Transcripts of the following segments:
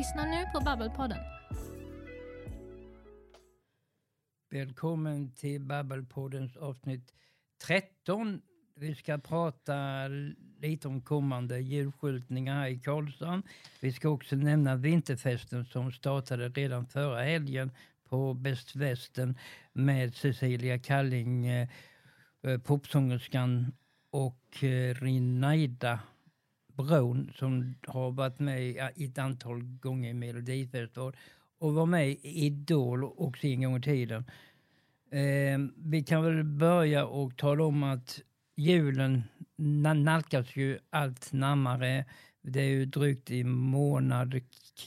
lyssnar nu på Babbelpodden. Välkommen till Babbelpoddens avsnitt 13. Vi ska prata lite om kommande julskyltningar här i Karlshamn. Vi ska också nämna vinterfesten som startade redan förra helgen på Bäst Västern med Cecilia Kalling, eh, eh, popsångerskan och eh, Rinaida Bron som har varit med ett antal gånger i Melodifestivalen och var med i Idol också en gång i tiden. Eh, vi kan väl börja och tala om att julen nalkas ju allt närmare. Det är ju drygt i månad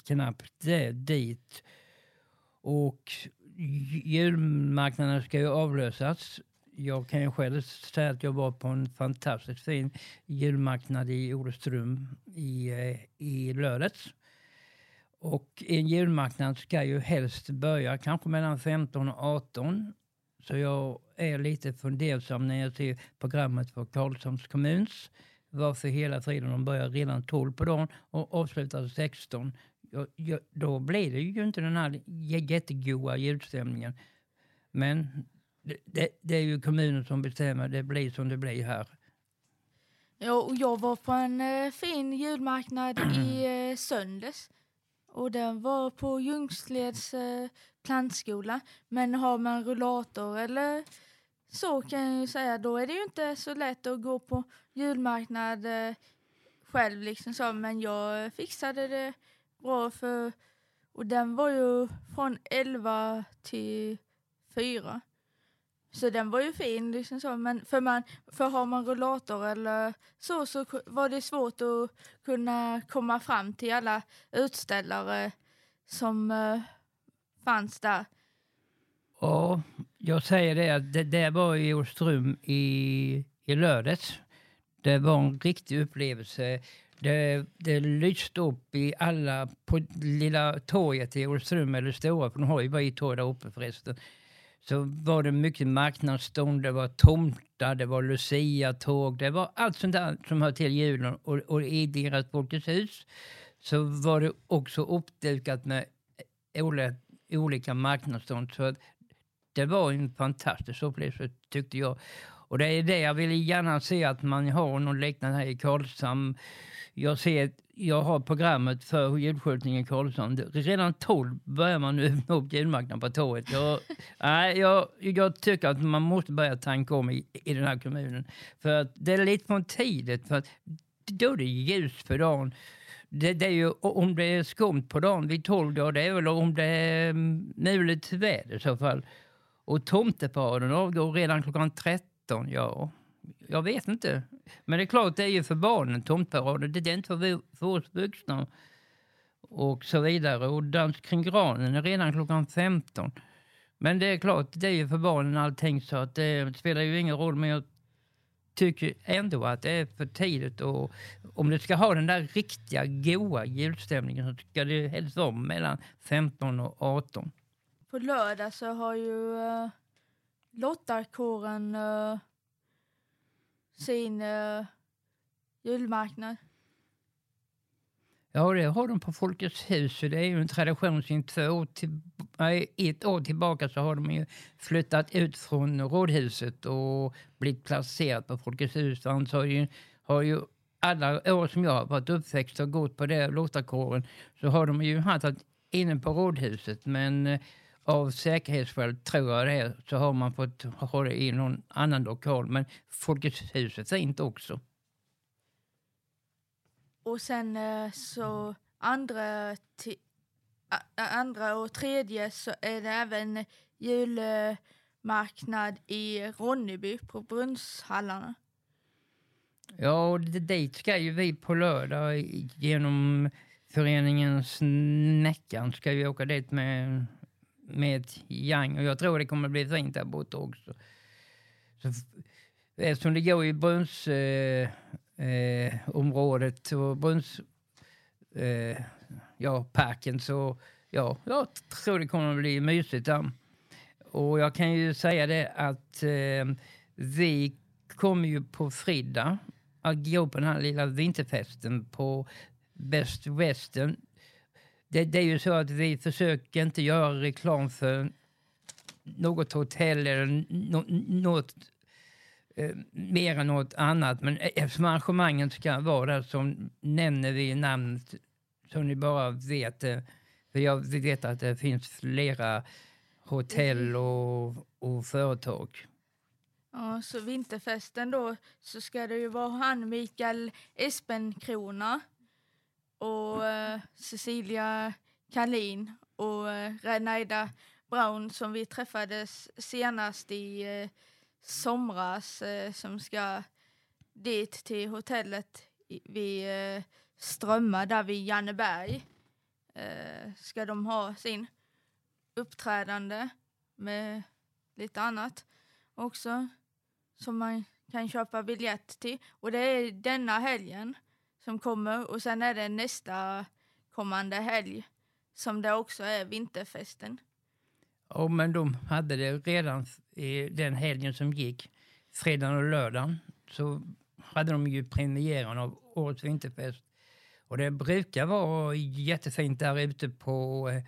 knappt det dit. Och julmarknaden ska ju avlösas. Jag kan ju själv säga att jag var på en fantastiskt fin julmarknad i Olofström i, eh, i lördags. Och en julmarknad ska ju helst börja kanske mellan 15 och 18. Så jag är lite fundersam när jag ser programmet för Karlshamns kommuns. Varför hela friden de börjar redan 12 på dagen och avslutar 16. Jag, jag, då blir det ju inte den här jättegoda julstämningen. Men det, det, är ju kommunen som bestämmer. Det blir som det blir här. Ja, jag var på en eh, fin julmarknad i eh, söndags. Och den var på Ljungsleds eh, plantskola. Men har man rullator eller så kan jag ju säga, då är det ju inte så lätt att gå på julmarknad eh, själv liksom så. Men jag fixade det bra för, och den var ju från 11 till 4. Så den var ju fin liksom så, men för, man, för har man rullator eller så så var det svårt att kunna komma fram till alla utställare som uh, fanns där. Ja, jag säger det att det, det var i Åström i, i lördags. Det var en riktig upplevelse. Det, det lyste upp i alla, på lilla torget i Åström, eller stora, för de har ju bara ett torg där uppe förresten så var det mycket marknadsstånd, det var tomtar, det var lucia-tåg, det var allt sånt där som hör till julen. Och, och i deras Folkets hus så var det också uppdukat med olika, olika marknadsstånd. Så det var en fantastisk upplevelse tyckte jag. Och det är det jag vill gärna se att man har något liknande här i Karlshamn. Jag ser jag har programmet för julskyltning i Karlshamn. Redan 12 börjar man öppna upp julmarknaden på torget. Jag, nej, jag, jag tycker att man måste börja tanka om i, i den här kommunen. För att det är lite för tidigt. För att då är det ljus på dagen. Det, det, är ju om det är skumt på dagen vid 12 då, det är väl om det är mulet väder i så fall. Och tomteparaden avgår redan klockan 13, ja. Jag vet inte. Men det är klart, det är ju för barnen, tomtparaden. Det är inte för, för oss vuxna. Och så vidare. Och dans kring granen är redan klockan 15. Men det är klart, det är ju för barnen allting så att det spelar ju ingen roll. Men jag tycker ändå att det är för tidigt. Och om det ska ha den där riktiga goa julstämningen så ska det helst vara mellan 15 och 18. På lördag så har ju uh, lottarkåren uh, sin uh, julmarknad. Ja, det har de på Folkets hus. Det är ju en tradition sedan två år till, ett år tillbaka så har de ju flyttat ut från rådhuset och blivit placerat på Folkets hus. Annars har ju, har ju alla år som jag har varit uppväxt och gått på det lottakåren så har de ju haft inne på rådhuset. Men eh, av säkerhetsskäl, tror jag det så har man fått ha det i någon annan lokal. Men Folkets hus är fint också. Och sen eh, så andra, andra och tredje så är det även julmarknad i Ronneby på Brunnshallarna. Ja, dit ska ju vi på lördag genom föreningen Snäckan ska vi åka dit med med ett gäng. Och jag tror det kommer bli fint där borta också. Så, eftersom det går i Brunnsområdet eh, eh och Brunns... Eh, ja, parken så ja, jag tror det kommer bli mysigt där. Och jag kan ju säga det att eh, vi kommer ju på fredag att gå på den här lilla vinterfesten på Best Western det, det är ju så att vi försöker inte göra reklam för något hotell eller no, något eh, mer än något annat. Men eftersom arrangemanget ska vara där så nämner vi namnet så ni bara vet det. För jag vet att det finns flera hotell och, och företag. Ja, så vinterfesten då så ska det ju vara han Mikael Espenkrona och eh, Cecilia Kalin och eh, Renaida Brown som vi träffades senast i eh, somras eh, som ska dit till hotellet vid eh, Strömma där vid Janneberg. Eh, ska de ha sin uppträdande med lite annat också som man kan köpa biljett till. Och det är denna helgen som kommer och sen är det nästa kommande helg som det också är vinterfesten. Ja, men de hade det redan i den helgen som gick, fredagen och lördagen, så hade de ju premiären av årets vinterfest. Och det brukar vara jättefint där ute på eh,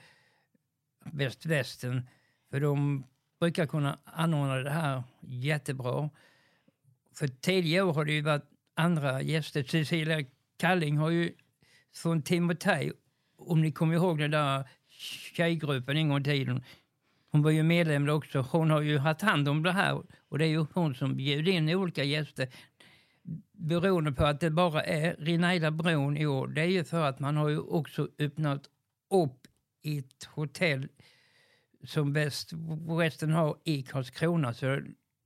västvästen, för de brukar kunna anordna det här jättebra. För tidigare år har det ju varit andra gäster. Cecilia Kalling har ju från Timotej, om ni kommer ihåg den där tjejgruppen en gång i tiden. Hon var ju medlem också. Hon har ju haft hand om det här och det är ju hon som bjuder in olika gäster. Beroende på att det bara är Rinaida bron i år. Det är ju för att man har ju också öppnat upp ett hotell som West, Western har i Karlskrona. Så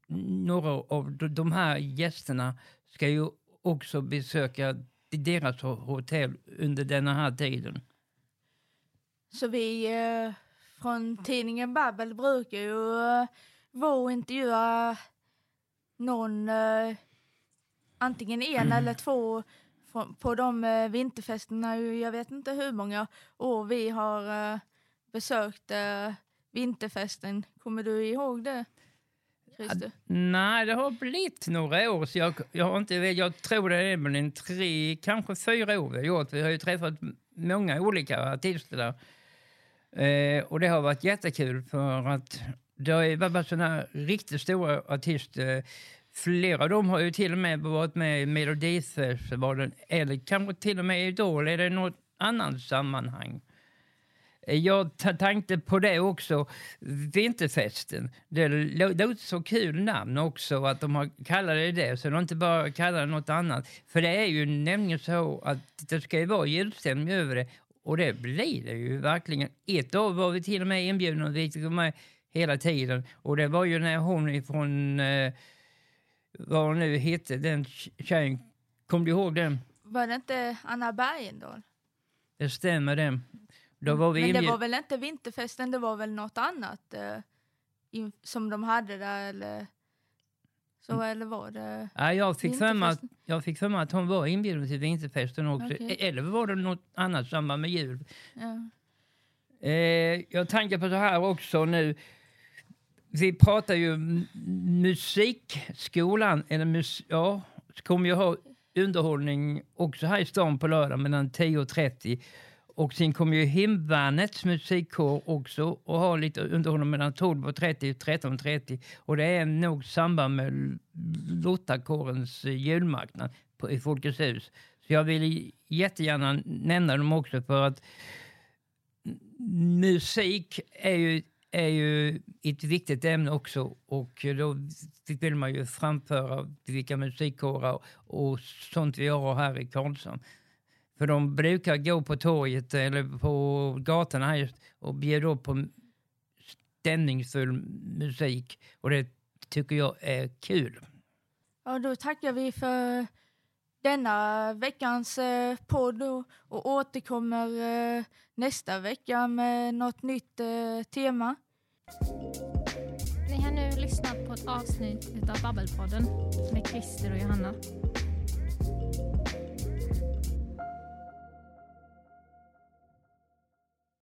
några av de här gästerna ska ju också besöka till deras hotell under denna här tiden. Så vi eh, från tidningen Babbel brukar ju eh, vara och intervjua någon, eh, antingen en mm. eller två på de eh, vinterfesterna. Jag vet inte hur många år vi har eh, besökt eh, vinterfesten. Kommer du ihåg det? Christer? Nej, det har blivit några år. Så jag, jag, har inte, jag tror det är en tre, kanske fyra år vi har gjort. Vi har ju träffat många olika artister där. Eh, och det har varit jättekul för att det har varit sådana riktigt stora artister. Flera av dem har ju till och med varit med i Melodifestivalen eller kanske till och med Idol eller något annat sammanhang. Jag tänkte på det också, Vinterfesten. Det låter så kul namn också, att de har kallat det det, så de inte bara kallar det något annat. För det är ju nämligen så att det ska ju vara julstämning över det, och det blir det ju verkligen. Ett år var vi till och med inbjudna och vi fick med hela tiden. Och det var ju när hon ifrån, eh, vad hon nu hette, den tjejen, kom du ihåg den? Var det inte Anna Bergendahl? Det stämmer det. Då var vi Men det var väl inte vinterfesten, det var väl något annat eh, in, som de hade där eller så, mm. eller var det ja, jag, fick för mig att, jag fick för mig att hon var inbjuden till vinterfesten också. Okay. Eller var det något annat samband med jul? Ja. Eh, jag tänker på så här också nu. Vi pratar ju musikskolan, eller mus, ja, kommer ju ha underhållning också här i stan på lördag mellan 10 och 30. Och sen kommer ju Hemvärnets musikkår också och har lite underhållning mellan 12.30 och 13.30. Och det är nog samband med Lottakårens eh, julmarknad på, i Folkets hus. Så jag vill jättegärna nämna dem också för att musik är ju, är ju ett viktigt ämne också och då vill man ju framföra vilka musikkårer och sånt vi har här i Karlshamn. För de brukar gå på torget eller på gatorna här och bjuda upp på stämningsfull musik. Och det tycker jag är kul. Ja, då tackar vi för denna veckans eh, podd och återkommer eh, nästa vecka med något nytt eh, tema. Ni har nu lyssnat på ett avsnitt av Babbelpodden med Christer och Johanna.